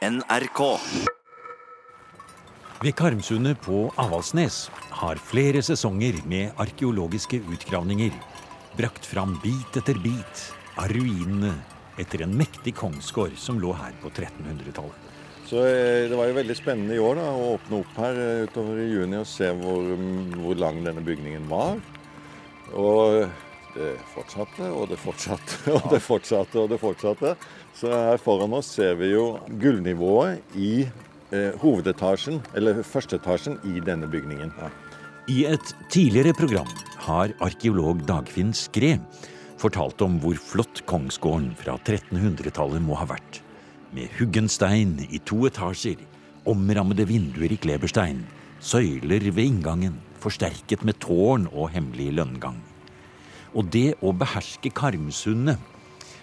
NRK. Ved Karmsundet på Avaldsnes har flere sesonger med arkeologiske utgravninger brakt fram bit etter bit av ruinene etter en mektig kongsgård som lå her på 1300-tallet. Så eh, Det var jo veldig spennende i år da, å åpne opp her eh, utover i juni og se hvor, hvor lang denne bygningen var. Og det fortsatte, og det fortsatte, og det fortsatte, og det fortsatte. Så her foran oss ser vi jo gullnivået i eh, hovedetasjen, eller førsteetasjen i denne bygningen. I et tidligere program har arkeolog Dagfinn Skre fortalt om hvor flott kongsgården fra 1300-tallet må ha vært. Med huggen stein i to etasjer, omrammede vinduer i kleberstein, søyler ved inngangen, forsterket med tårn og hemmelig lønngang. Og det å beherske Karmsundet,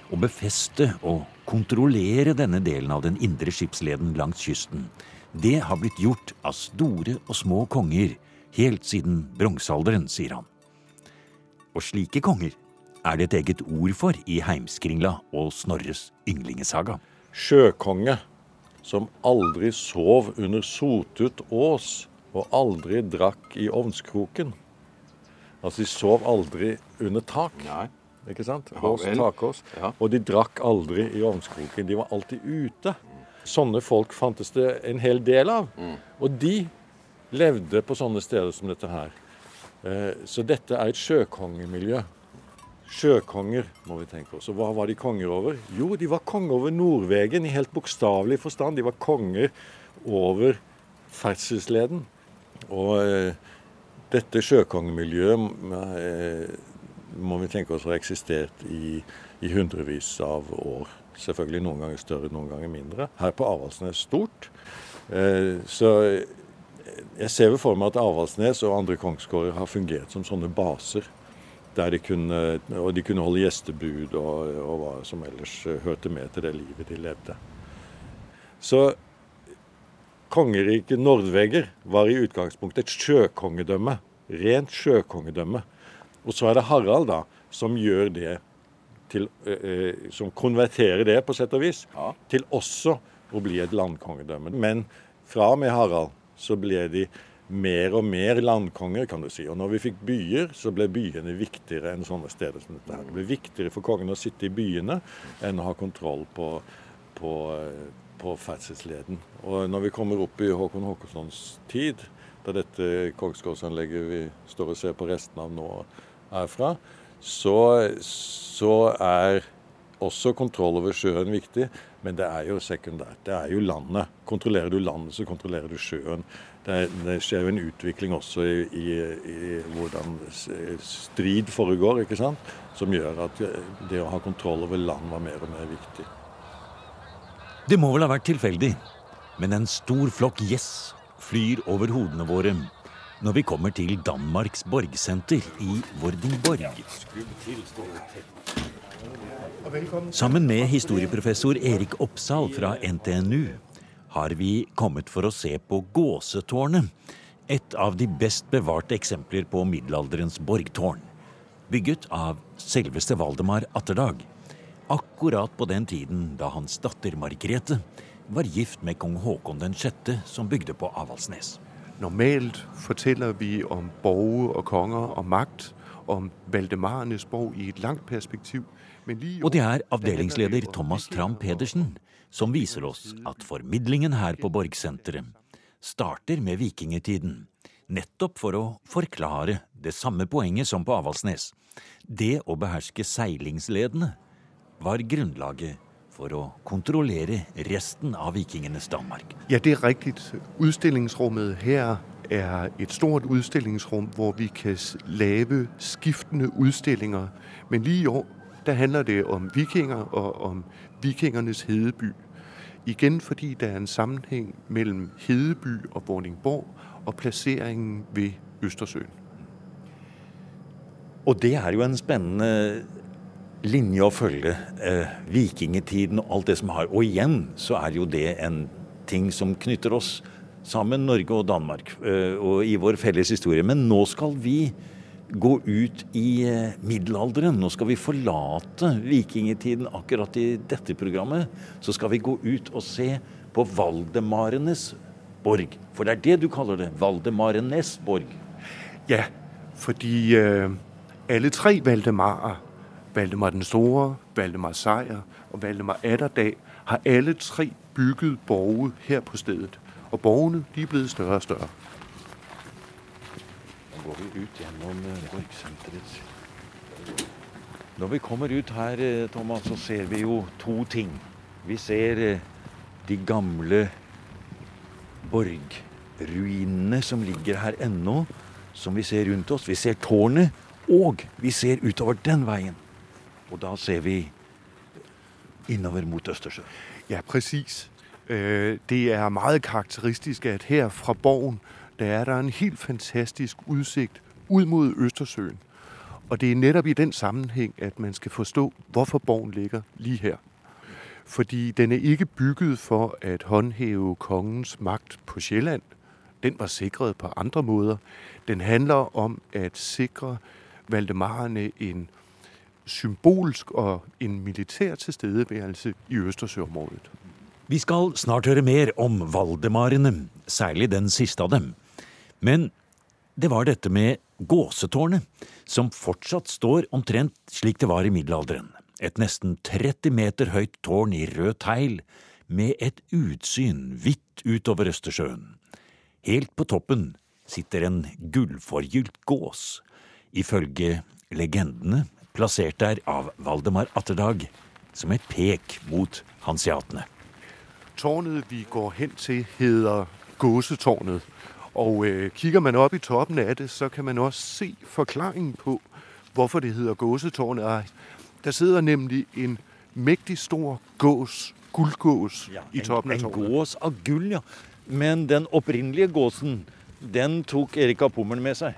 å befeste og kontrollere denne delen av den indre skipsleden langs kysten, det har blitt gjort av store og små konger helt siden bronsealderen, sier han. Og slike konger er det et eget ord for i Heimskringla og Snorres ynglingesaga. Sjøkonge som aldri sov under sotut ås og aldri drakk i ovnskroken. Altså, de sov aldri under tak. Nei. Ikke sant? Ja, takås. Ja. Og de drakk aldri i ovnskroken. De var alltid ute. Sånne folk fantes det en hel del av. Mm. Og de levde på sånne steder som dette her. Eh, Så dette er et sjøkongemiljø. Sjøkonger, må vi tenke oss. Og hva var de konger over? Jo, de var konger over Nordvegen i helt bokstavelig forstand. De var konger over ferdselsleden. Og eh, dette sjøkongemiljøet eh, må vi tenke oss har eksistert i, i hundrevis av år. Selvfølgelig noen ganger større, noen ganger mindre. Her på Avaldsnes stort. Eh, så eh, jeg ser vel for meg at Avaldsnes og andre kongsgårder har fungert som sånne baser. Der de kunne, og de kunne holde gjestebud og, og hva som ellers hørte med til det livet de levde. Så kongeriket Nordveger var i utgangspunktet et sjøkongedømme. Rent sjøkongedømme. Og så er det Harald da, som gjør det til, eh, som konverterer det, på sett og vis, Ja. til også å bli et landkongedømme. Men fra og med Harald så ble de mer og mer landkonger, kan du si. Og når vi fikk byer, så ble byene viktigere enn sånne steder som dette her. Det ble viktigere for kongen å sitte i byene enn å ha kontroll på, på, på ferdselsleden. Og når vi kommer opp i Håkon Håkonssons tid, da dette kongsgårdsanlegget vi står og ser på resten av nå er fra, så, så er også kontroll over sjøen viktig, men det er jo sekundært. Det er jo landet. Kontrollerer du landet, så kontrollerer du sjøen. Det, er, det skjer jo en utvikling også i, i, i hvordan strid foregår, ikke sant? som gjør at det å ha kontroll over land var mer og mer viktig. Det må vel ha vært tilfeldig, men en stor flokk gjess flyr over hodene våre når vi kommer til Danmarks borgsenter i Vordingborg. Sammen med historieprofessor Erik Oppsal fra NTNU har vi kommet for å se på Gåsetårnet. Et av de best bevarte eksempler på middelalderens borgtårn. Bygget av selveste Valdemar Atterdag. Akkurat på den tiden da hans datter Margrethe var gift med kong Haakon 6., som bygde på Avaldsnes. Normalt forteller vi om borge og konger og makt, om Valdemarenes borg i et langt perspektiv. Men lige Og det er avdelingsleder Thomas Tram Pedersen som viser oss at formidlingen her på Borgsenteret starter med vikingtiden. Nettopp for å forklare det samme poenget som på Avaldsnes. Det å beherske seilingsledene var grunnlaget for å kontrollere resten av vikingenes Danmark. Ja, det er riktig. Udstillingsrummet her er et stort utstillingsrom hvor vi kan lage lave skiftende utstillinger. Men lige i år, der handler det om vikinger og om vikingernes hedeby. Igen fordi der er en sammenheng mellom Hedeby og Vordingborg og plasseringen ved Østersøen. Og det er jo en spennende linje å følge. Eh, vikingetiden og alt det som har Og igjen så er jo det en ting som knytter oss sammen, Norge og Danmark, eh, og i vår felles historie. Men nå skal vi gå ut i eh, middelalderen. Nå skal vi forlate vikingtiden akkurat i dette programmet. Så skal vi gå ut og se på Valdemarenes borg. For det er det du kaller det. Valdemarenes borg. Ja, fordi øh, alle tre Valdemarer, Valdemar den Store, Valdemar Sejr og Valdemar Atterdag, har alle tre bygget borge her på stedet. Og borgene de er blevet større og større. Nå går vi ut gjennom borgsenteret. borgsenterets Når vi kommer ut her, eh, Thomas, så ser vi jo to ting. Vi ser eh, de gamle borgruinene som ligger her ennå, som vi ser rundt oss. Vi ser tårnet, og vi ser utover den veien. Og da ser vi innover mot Østersjøen. Ja, præcis. Øh, Det er meget karakteristisk, at her fra borgen, der er der en helt fantastisk udsigt ud mod Østersøen. Og det er netop i den sammenhæng, at man skal forstå, hvorfor borgen ligger lige her. Fordi den er ikke bygget for at håndhæve kongens magt på Sjælland. Den var sikret på andre måder. Den handler om at sikre Valdemarerne en symbolsk og en militær tilstedeværelse i Østersøområdet. Vi skal snart høre mer om Valdemarene, særlig den siste av dem. Men det var dette med gåsetårnet, som fortsatt står omtrent slik det var i middelalderen. Et nesten 30 meter høyt tårn i rød tegl, med et utsyn vidt utover Østersjøen. Helt på toppen sitter en gullforgylt gås, ifølge legendene plassert der av Valdemar Atterdag, som et pek mot hanseatene. Tårnet, vi går hen til, hedder Gåsetårnet. Og eh, kigger man opp i toppen av det, så kan man også se forklaringen på, hvorfor det hedder Gåsetårnet. Der sidder nemlig en mektig stor gås, guldgås, i toppen av tårnet. en gås av gull, ja. Men den opprinnelige gåsen, den tok Erik av med seg.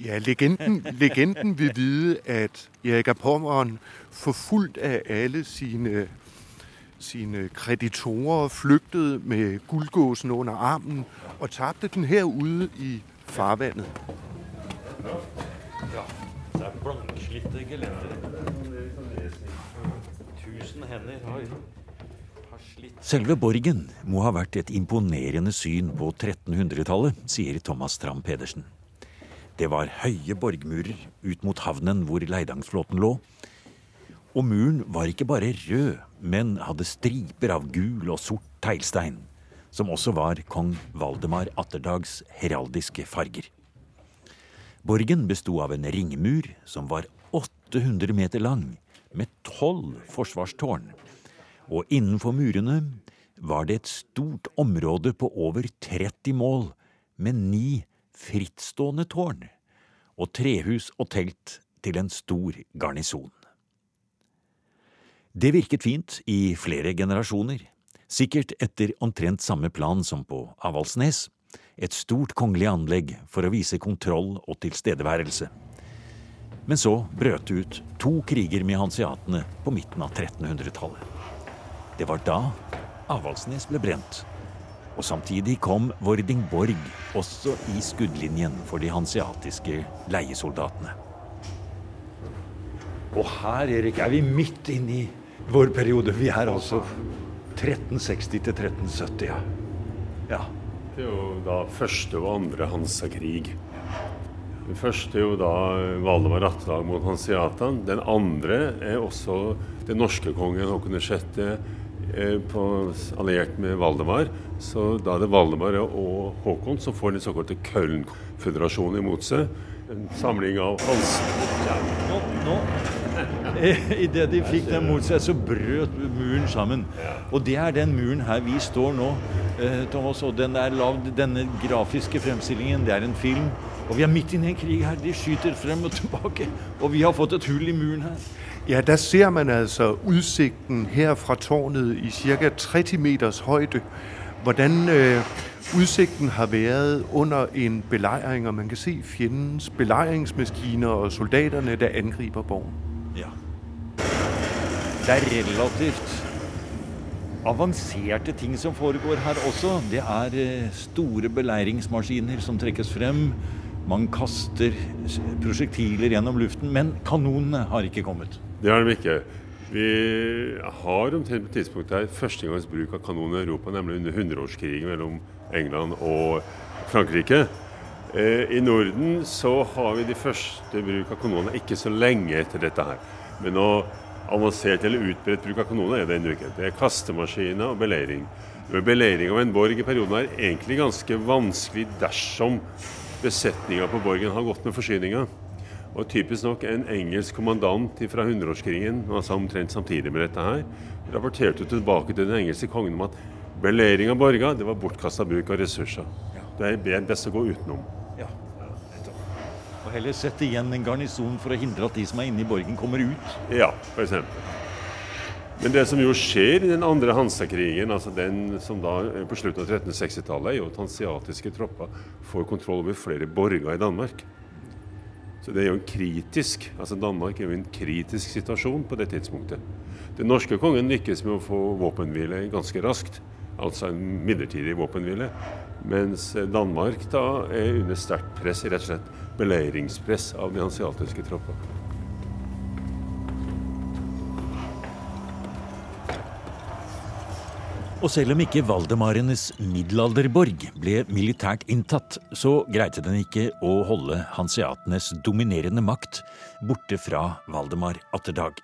Ja, legenden, legenden vil vide, at Erik af Pommern, forfulgt af alle sine, sine kreditorer, flygtede med guldgåsen under armen og tabte den herude i farvandet. Det er blankslitte gelender. Tusen hender har, har Selve borgen må ha vært et imponerende syn på 1300-tallet, sier Thomas Tram Pedersen. Det var høye borgmurer ut mot havnen hvor Leidangsflåten lå. Og muren var ikke bare rød, men hadde striper av gul og sort teglstein, som også var kong Valdemar Atterdags heraldiske farger. Borgen besto av en ringmur som var 800 meter lang, med tolv forsvarstårn. Og innenfor murene var det et stort område på over 30 mål, med ni frittstående tårn, og trehus og telt til en stor garnison. Det virket fint i flere generasjoner, sikkert etter omtrent samme plan som på Avaldsnes, et stort kongelig anlegg for å vise kontroll og tilstedeværelse. Men så brøt det ut to kriger med hanseatene på midten av 1300-tallet. Det var da Avaldsnes ble brent, og samtidig kom Vordingborg også i skuddlinjen for de hanseatiske leiesoldatene. Og her, Erik, er vi midt inne i vår periode. Vi er altså 1360 til 1370, ja. ja. Det er jo da første og andre Hansa-krig. Den første er jo da Valdemar Atterdag mot Hanseatan. Den andre er også den norske kongen Håkon 6. eh, på, alliert med Valdemar. Så da er det Valdemar og Håkon som får den såkalte Köln-føderasjonen imot seg. En samling av hans... Nå, nå Idet de fikk den mot seg, så brøt muren sammen. Og det er den muren her vi står nå, eh, Thomas. Og den er lavd, denne grafiske fremstillingen, det er en film. Og vi er midt inne i en krig her. De skyter frem og tilbake. Og vi har fått et hull i muren her. Ja, der ser man altså udsigten her fra tårnet i cirka 30 meters højde. Hvordan øh, udsigten har været under en belejring, og man kan se fjendens belejringsmaskiner og soldaterne, der angriber borgen. Ja. Det er relativt avanserte ting som foregår her også. Det er eh, store beleiringsmaskiner som trekkes frem. Man kaster prosjektiler gjennom luften, men kanonene har ikke kommet. Det har de ikke. Vi har omtrent på tidspunktet her førstegangs bruk av kanon i Europa, nemlig under hundreårskrigen mellom England og Frankrike. Eh, I Norden så har vi de første bruk av kanoner ikke så lenge etter dette her. Men nå avansert eller utbredt bruk av kanoner er det ennå ikke. Det er kastemaskiner og beleiring. Beleiring av en borg i perioden er egentlig ganske vanskelig dersom besetninga på borgen har gått med forsyninger. Og typisk nok en engelsk kommandant fra hundreårskrigen, altså omtrent samtidig med dette her, rapporterte tilbake til den engelske kongen om at beleiring av borga det var bortkasta bruk av ressurser. Det er best å gå utenom. Ja, Og heller sette igjen en garnison for å hindre at de som er inne i borgen, kommer ut. Ja, f.eks. Men det som jo skjer i den andre Hansa-krigen, altså den som da på slutten av 1360-tallet, er jo at hansiatiske tropper får kontroll over flere borger i Danmark. Så det er jo en kritisk altså Danmark er jo en kritisk situasjon på det tidspunktet. Den norske kongen lykkes med å få våpenhvile ganske raskt, altså en midlertidig våpenhvile. Mens Danmark da er under sterkt press, rett og slett beleiringspress av de hansiatiske tropper. Og selv om ikke Valdemarenes middelalderborg ble militært inntatt, så greide den ikke å holde hanseatenes dominerende makt borte fra Valdemar Atterdag.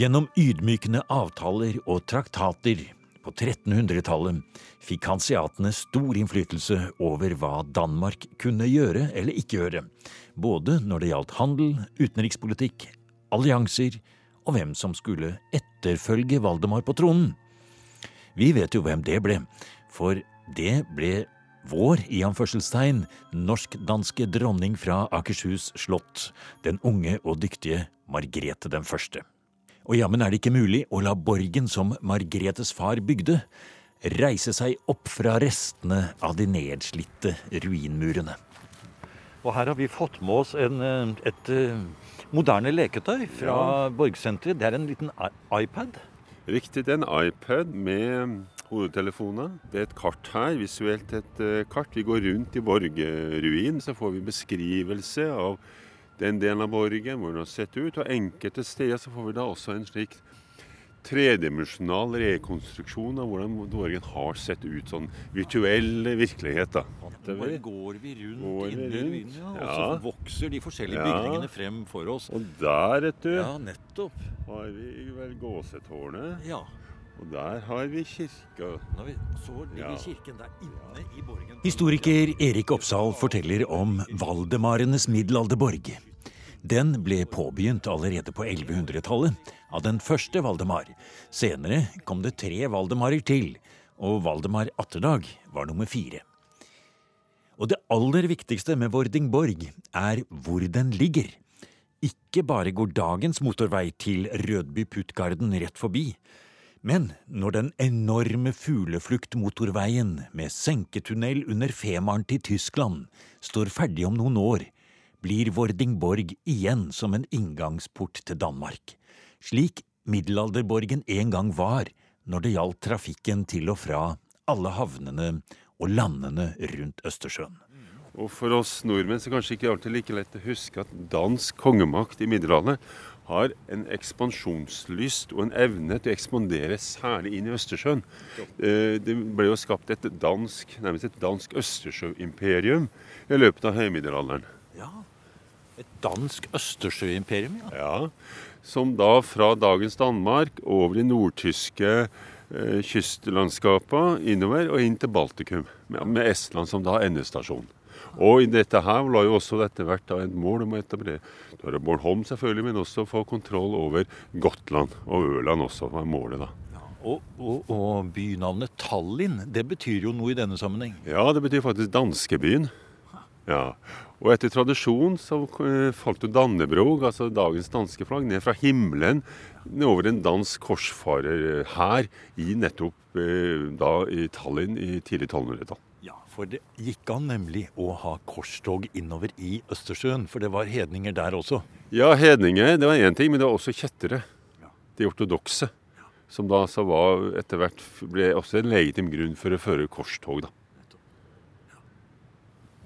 Gjennom ydmykende avtaler og traktater på 1300-tallet fikk hanseatene stor innflytelse over hva Danmark kunne gjøre eller ikke gjøre, både når det gjaldt handel, utenrikspolitikk, allianser og hvem som skulle etterfølge Valdemar på tronen. Vi vet jo hvem det ble, for det ble vår i anførselstegn, norsk-danske dronning fra Akershus slott, den unge og dyktige Margrete den første. Og jammen er det ikke mulig å la borgen som Margretes far bygde, reise seg opp fra restene av de nedslitte ruinmurene. Og her har vi fått med oss en, eh, et eh, moderne leketøy fra ja. Borgsenteret. Det er en liten iPad. Riktig. Det er en iPad med hodetelefoner. Det er et kart her, visuelt et uh, kart. Vi går rundt i borgerruinen, så får vi beskrivelse av den delen av borgen, hvor den har sett ut. Og enkelte steder så får vi da også en slik tredimensjonal rekonstruksjon av hvordan borgen har sett ut. Sånn virtuell virkelighet, da. Bare går vi rundt går inni ruinene, ja, og så vokser de forskjellige ja. bygningene frem for oss. Og der, vet du, ja, nettopp. har vi vel gåsetårnet. Ja. Og der har vi kirka. Vi, så ligger ja. kirken der inne i borgen. Historiker Erik Oppsal forteller om Valdemarenes middelalderborg. Den ble påbegynt allerede på 1100-tallet av den første Valdemar. Senere kom det tre Valdemarer til, og Valdemar Atterdag var nummer fire. Og det aller viktigste med Vordingborg er hvor den ligger. Ikke bare går dagens motorvei til Rødby-Puttgarden rett forbi, men når den enorme fuglefluktmotorveien med senketunnel under Femaren til Tyskland står ferdig om noen år, blir Vordingborg igjen som en inngangsport til Danmark, slik middelalderborgen en gang var når det gjaldt trafikken til og fra alle havnene og landene rundt Østersjøen. Og For oss nordmenn så kanskje ikke alltid like lett å huske at dansk kongemakt i middelalderen har en ekspansjonslyst og en evne til å ekspandere særlig inn i Østersjøen. Eh, det ble jo skapt et dansk, nærmest et dansk østersjøimperium i løpet av høymiddelalderen. Ja, Et dansk østersjøimperium, ja. ja. Som da fra dagens Danmark over de nordtyske eh, kystlandskapene innover og inn til Baltikum, med, med Estland som da endestasjon. Og i dette her la jo også dette vært da et mål om å etablere det var Bornholm selvfølgelig, men også få kontroll over Gotland og Ørland også, var målet da. Og, og, og, bynavnet Tallinn, det betyr jo noe i denne sammenheng? Ja, det betyr faktisk danskebyen. Ja. Og etter tradisjon så eh, falt jo Dannebrog, altså dagens danske flagg, ned fra himmelen over en dansk korsfarer her i nettopp eh, da i Tallinn i tidlig 1200-tall. Ja, for det gikk an nemlig å ha korstog innover i Østersjøen, for det var hedninger der også? Ja, hedninger det var én ting, men det var også kjettere. Ja. De ortodokse. Som da så var etter hvert ble også en legitim grunn for å føre korstog, da.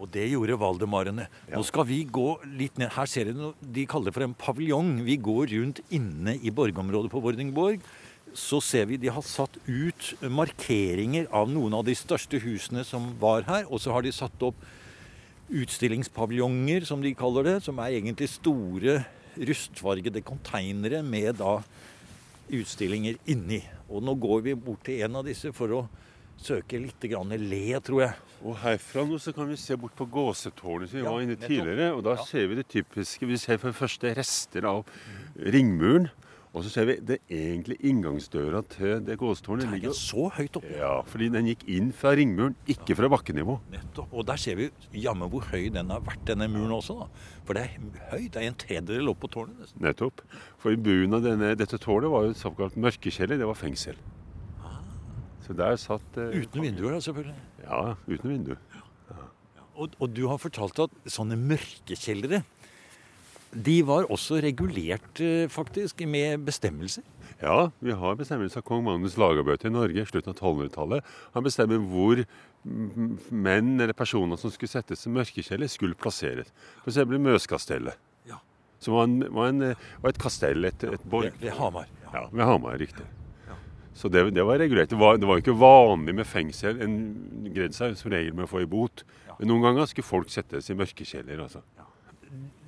Og det gjorde valdemarene. Nå skal vi gå litt ned. Her ser dere noe de kaller for en paviljong. Vi går rundt inne i borgområdet på Vordingborg. Så ser vi de har satt ut markeringer av noen av de største husene som var her. Og så har de satt opp utstillingspaviljonger, som de kaller det. Som er egentlig store rustfargede konteinere med da utstillinger inni. Og nå går vi bort til en av disse for å søke litt grann le, tror jeg. Og herfra nå så kan vi se bort på gåsetårnet som vi var inne tidligere. Og da ser vi det typiske. Vi ser for det første rester av ringmuren. Og så ser vi det egentlig inngangsdøra til det gåsetårnet. Den ligger så høyt oppe? Ja, fordi den gikk inn fra ringmuren, ikke fra bakkenivå. Nettopp. Og der ser vi jammen hvor høy den har vært, denne muren også. da. For det er høyt. Det er en tredjedel opp på tårnet. nesten. Nettopp. For i bunnen av denne, dette tårnet var jo såkalt mørkekjeller. Det var fengsel. Så der satt eh, Uten vinduer, da, selvfølgelig. Ja, uten vindu. Og, og du har fortalt at sånne mørkekjellere de var også regulert, eh, faktisk, med bestemmelser. Ja, vi har bestemmelse av kong Magnus Lagerbøte i Norge i slutten av 1200-tallet. Han bestemmer hvor menn eller personer som skulle settes i mørkekjeller, skulle plasseres. F.eks. Møskastellet. Ja. Som var, en, var, en, var et kastell, et, et borg. Ved Hamar. Ja, ved Hamar, riktig. Så det, det var regulert. Det var, det var ikke vanlig med fengsel. En greide seg som regel med å få i bot. Men noen ganger skulle folk settes i mørkekjeller. Altså.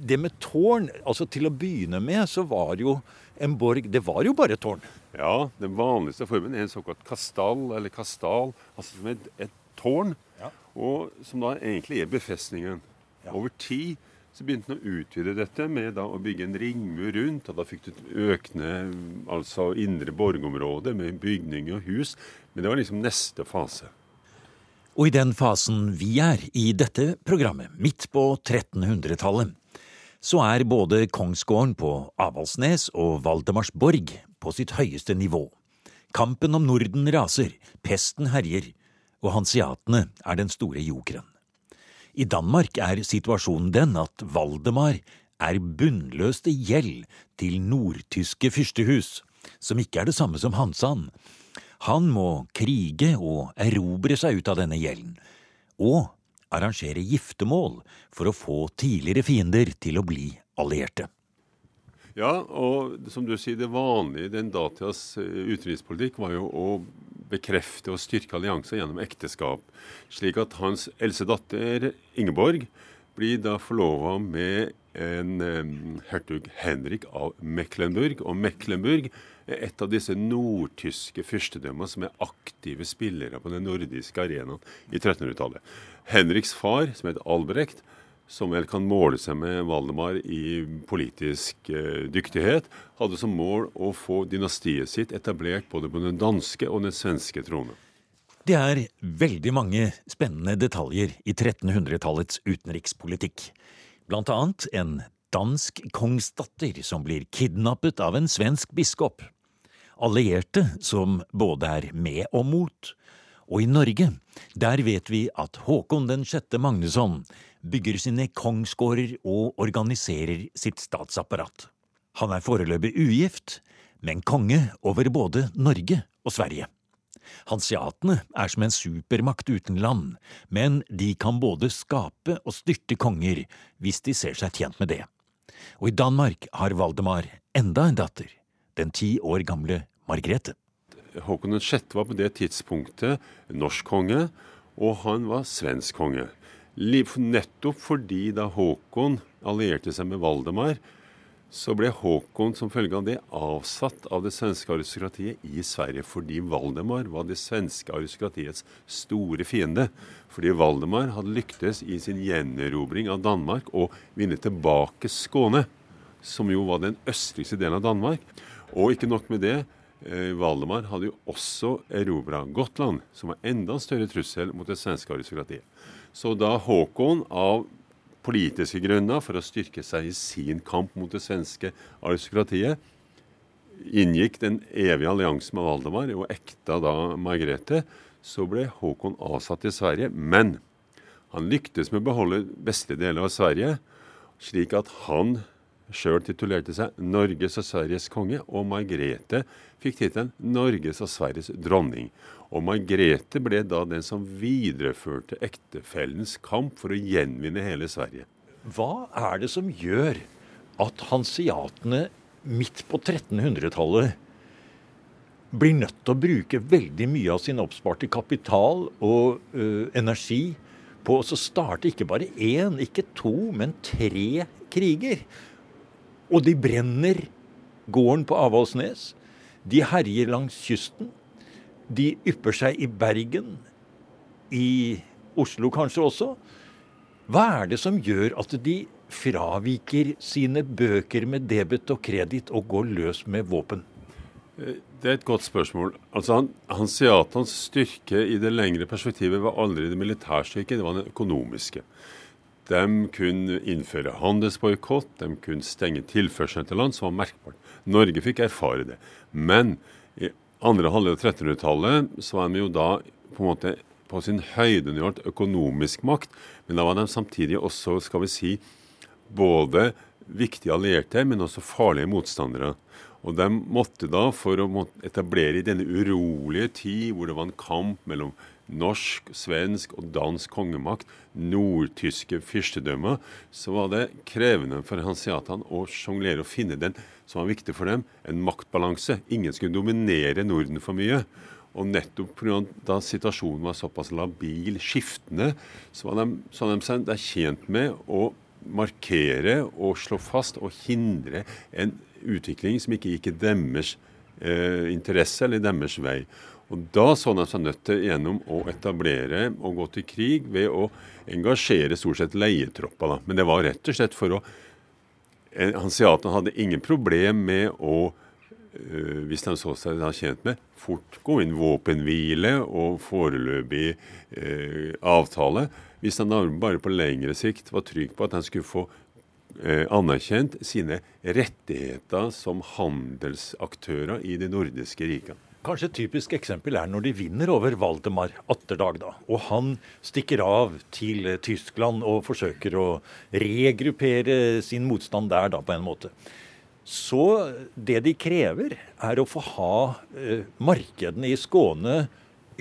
Det med tårn, altså til å begynne med, så var jo en borg Det var jo bare tårn. Ja, den vanligste formen er en såkalt kastall, eller kastal, altså som et, et tårn, Ja. og som da egentlig er befestningen. Ja. Over tid så begynte han å utvide dette med da å bygge en ringmur rundt, og da fikk du et økende altså indre borgområde med bygninger og hus, men det var liksom neste fase. Og i den fasen vi er i dette programmet, midt på 1300-tallet, så er både kongsgården på Avaldsnes og Valdemarsborg på sitt høyeste nivå. Kampen om Norden raser, pesten herjer, og hanseatene er den store jokeren. I Danmark er situasjonen den at Valdemar er bunnløst i gjeld til nordtyske fyrstehus, som ikke er det samme som Hansan. Han må krige og erobre seg ut av denne gjelden, og arrangere giftermål for å få tidligere fiender til å bli allierte. Ja, og som du sier, det vanlige i den datidas eh, utenrikspolitikk var jo å bekrefte og styrke allianser gjennom ekteskap. Slik at hans eldste datter Ingeborg blir da forlova med en eh, hertug Henrik av Mecklenburg. Og Mecklenburg er et av disse nordtyske fyrstedømmene som er aktive spillere på den nordiske arenaen i 1300-tallet. Henriks far, som het Albrecht, som vel kan måle seg med Valdemar i politisk eh, dyktighet, hadde som mål å få dynastiet sitt etablert både på den danske og den svenske trone. Det er veldig mange spennende detaljer i 1300-tallets utenrikspolitikk. Blant annet en dansk kongsdatter som blir kidnappet av en svensk biskop. Allierte som både er med og mot. Og i Norge, der vet vi at Håkon den sjette Magnusson bygger sine kongsgårder og organiserer sitt statsapparat. Han er foreløpig ugift, men konge over både Norge og Sverige. Hansiatene er som en supermakt uten land, men de kan både skape og styrte konger hvis de ser seg tjent med det. Og i Danmark har Valdemar enda en datter, den ti år gamle Margrethe. Håkon 6. var på det tidspunktet norsk konge, og han var svensk konge. Nettopp fordi da Håkon allierte seg med Valdemar, så ble Håkon som følge av det avsatt av det svenske aristokratiet i Sverige, fordi Valdemar var det svenske aristokratiets store fiende. Fordi Valdemar hadde lyktes i sin gjenerobring av Danmark og vinne tilbake Skåne, som jo var den østligste delen av Danmark. Og ikke nok med det, Valdemar hadde jo også erobra Gotland, som var enda større trussel mot det svenske aristokratiet. Så da Håkon av politiske grunner, for å styrke seg i sin kamp mot det svenske aristokratiet, inngikk den evige alliansen med Valdemar og ekta da Margrethe, så ble Håkon avsatt i Sverige. Men han lyktes med å beholde beste deler av Sverige, slik at han sjøl titulerte seg Norges og Sveriges konge, og Margrethe fikk tittelen Norges og Sveriges dronning. Og Margrethe ble da den som videreførte ektefellens kamp for å gjenvinne hele Sverige. Hva er det som gjør at hansiatene midt på 1300-tallet blir nødt til å bruke veldig mye av sin oppsparte kapital og ø, energi på å starte ikke bare én, ikke to, men tre kriger. Og de brenner gården på Avaldsnes. De herjer langs kysten. De ypper seg i Bergen. I Oslo kanskje også. Hva er det som gjør at de fraviker sine bøker med debet og kreditt og går løs med våpen? Det er et godt spørsmål. Altså han, hans styrke i det lengre perspektivet var aldri det militærstyrke, det var den økonomiske. De kunne innføre handelsboikott, de kunne stenge tilførselen til land, som var merkbart. Norge fikk erfare det. Men i andre halvdel av 1300-tallet så var de jo da på en måte på sin høyde når det gjaldt økonomisk makt, men da var de samtidig også, skal vi si, både viktige allierte, men også farlige motstandere. Og de måtte da, for å etablere i denne urolige tid, hvor det var en kamp mellom norsk, svensk og dansk kongemakt, nordtyske fyrstedømmer, så var det krevende for hanseatene å sjonglere og finne den som var viktig for dem, en maktbalanse. Ingen skulle dominere Norden for mye. Og nettopp da situasjonen var såpass labil, skiftende, så var de, så de seg de tjent med å markere og slå fast og hindre en utvikling som ikke gikk i deres eh, interesse eller deres vei. Og Da så de seg nødt til gjennom å etablere og gå til krig ved å engasjere stort sett leietropper. Da. Men det var rett og slett for å eh, Hanseatene hadde ingen problem med å øh, hvis de så seg da tjent med, fort gå inn våpenhvile og foreløpig øh, avtale. Hvis de bare på lengre sikt var trygg på at de skulle få anerkjent sine rettigheter som handelsaktører i de nordiske rikene. Kanskje et typisk eksempel er når de vinner over Valdemar Atterdag. da, Og han stikker av til Tyskland og forsøker å regruppere sin motstand der, da, på en måte. Så det de krever, er å få ha eh, markedene i Skåne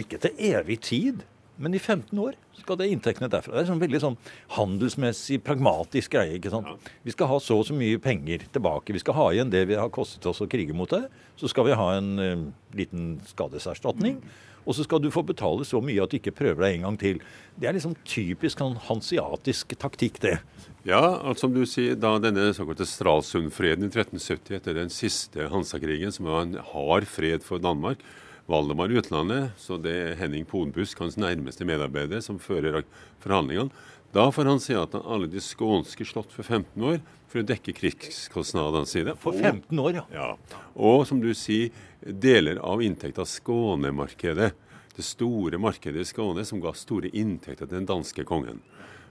ikke til evig tid, men i 15 år skal det inntektene derfra. Det er sånn veldig sånn handelsmessig, pragmatisk greie. ikke sant? Ja. Vi skal ha så og så mye penger tilbake. Vi skal ha igjen det vi har kostet oss å krige mot det. Så skal vi ha en uh, liten skadeserstatning. Og så skal du få betale så mye at du ikke prøver deg en gang til. Det er liksom typisk sånn hansiatisk taktikk, det. Ja, altså som du sier, da denne såkalte Stralsundfreden i 1370, etter den siste Hansakrigen, som var en hard fred for Danmark, Valdemar utlandet, så det er Henning Ponbusk, hans nærmeste medarbeider, som fører forhandlingene. Da får han si at alle de skånske slått for 15 år for å dekke krigskostnadene sine. For 15 år, ja. ja. Og som du sier, deler av inntekta Skånemarkedet. Det store markedet i Skåne som ga store inntekter til den danske kongen.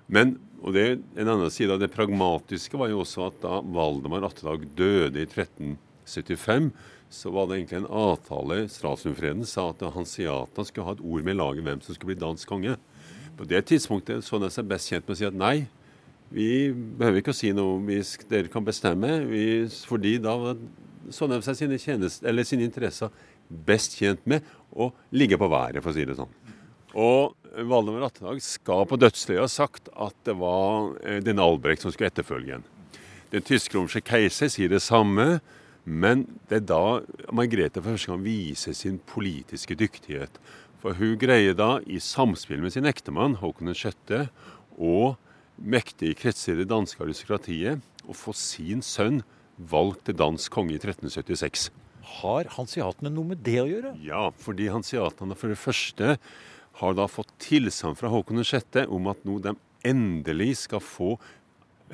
Men, og det, en annen side av det pragmatiske var jo også at da Valdemar Attedag døde i 1375, så var det egentlig en avtale Stralsundfreden sa at hansiatene skulle ha et ord med laget hvem som skulle bli dansk konge. På det tidspunktet så de seg best tjent med å si at nei, vi behøver ikke å si noe om dere kan bestemme, vi, fordi da så de seg sine, tjenest, sine interesser best tjent med å ligge på været, for å si det sånn. Og Valdemar Attedag skal på dødsleiet ha sagt at det var eh, den Albrecht som skulle etterfølge ham. Den tysk-romerske keiser sier det samme. Men det er da Margrethe for første gang viser sin politiske dyktighet. For hun greier da, i samspill med sin ektemann Håkon 6., og mektige kretser i det danske aristokratiet, å få sin sønn valgt til dansk konge i 1376. Har hansiatene noe med det å gjøre? Ja, fordi hansiatene for det første har da fått tilsagn fra Håkon 6. om at nå de endelig skal få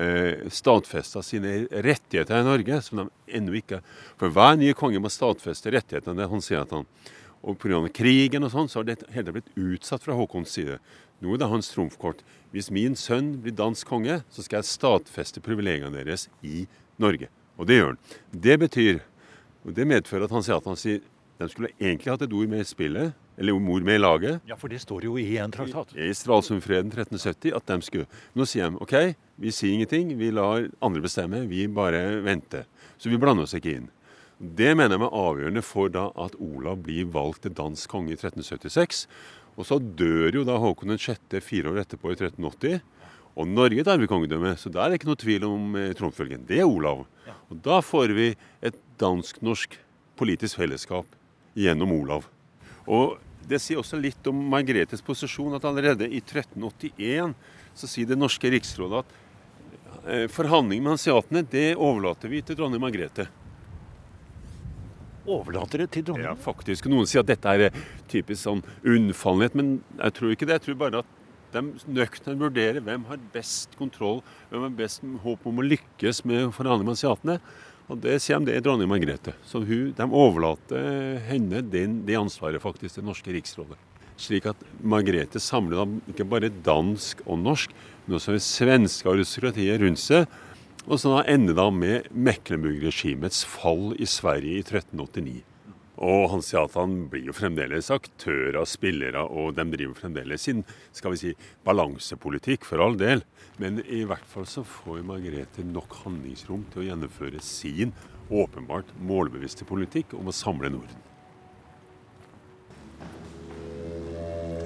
eh, stadfesta sine rettigheter i Norge, som de ennå ikke For hver nye konge må stadfeste rettighetene til han... Og pga. krigen og sånn, så har det hele blitt utsatt fra Håkons side. Nå er det hans trumfkort. Hvis min sønn blir dansk konge, så skal jeg stadfeste privilegiene deres i Norge. Og det gjør han. Det betyr, og det medfører at hanseatene sier de skulle egentlig hatt et ord med i spillet, eller mor med i laget. Ja, for det står jo i en traktat. I, i Stralsundfreden 1370 at de skulle Nå sier de OK, vi sier ingenting, vi lar andre bestemme, vi bare venter. Så vi blander oss ikke inn. Det mener jeg er avgjørende for da at Olav blir valgt til dansk konge i 1376. Og så dør jo da Håkon 6. fire år etterpå, i 1380. Og Norge er arvekongedømme, så da er det ikke noe tvil om eh, tronfølgen. Det er Olav. Og da får vi et dansk-norsk politisk fellesskap gjennom Olav. Og det sier også litt om Margretes posisjon, at allerede i 1381 så sier det norske riksrådet at eh, forhandlinger med hanseatene det overlater vi til dronning Margrethe. Overlater det til Ja, faktisk. Noen sier at dette er eh, typisk sånn unnfallenhet, men jeg tror ikke det. Jeg tror bare at de nøkternt vurderer hvem har best kontroll, hvem har best håp om å lykkes med å forhandle med asiatene. Og det sier de det er dronning Margrethe. Så hun, de overlater henne den, det ansvaret faktisk til norske riksrådet. Slik at Margrethe samler da ikke bare dansk og norsk, men også det svenske aristokratiet rundt seg. Og så da ender det med Mecklenburg-regimets fall i Sverige i 1389. Og hanseatene blir jo fremdeles aktører, og spillere, og de driver fremdeles sin skal vi si, balansepolitikk, for all del. Men i hvert fall så får Margrethe nok handlingsrom til å gjennomføre sin åpenbart målbevisste politikk om å samle Norden.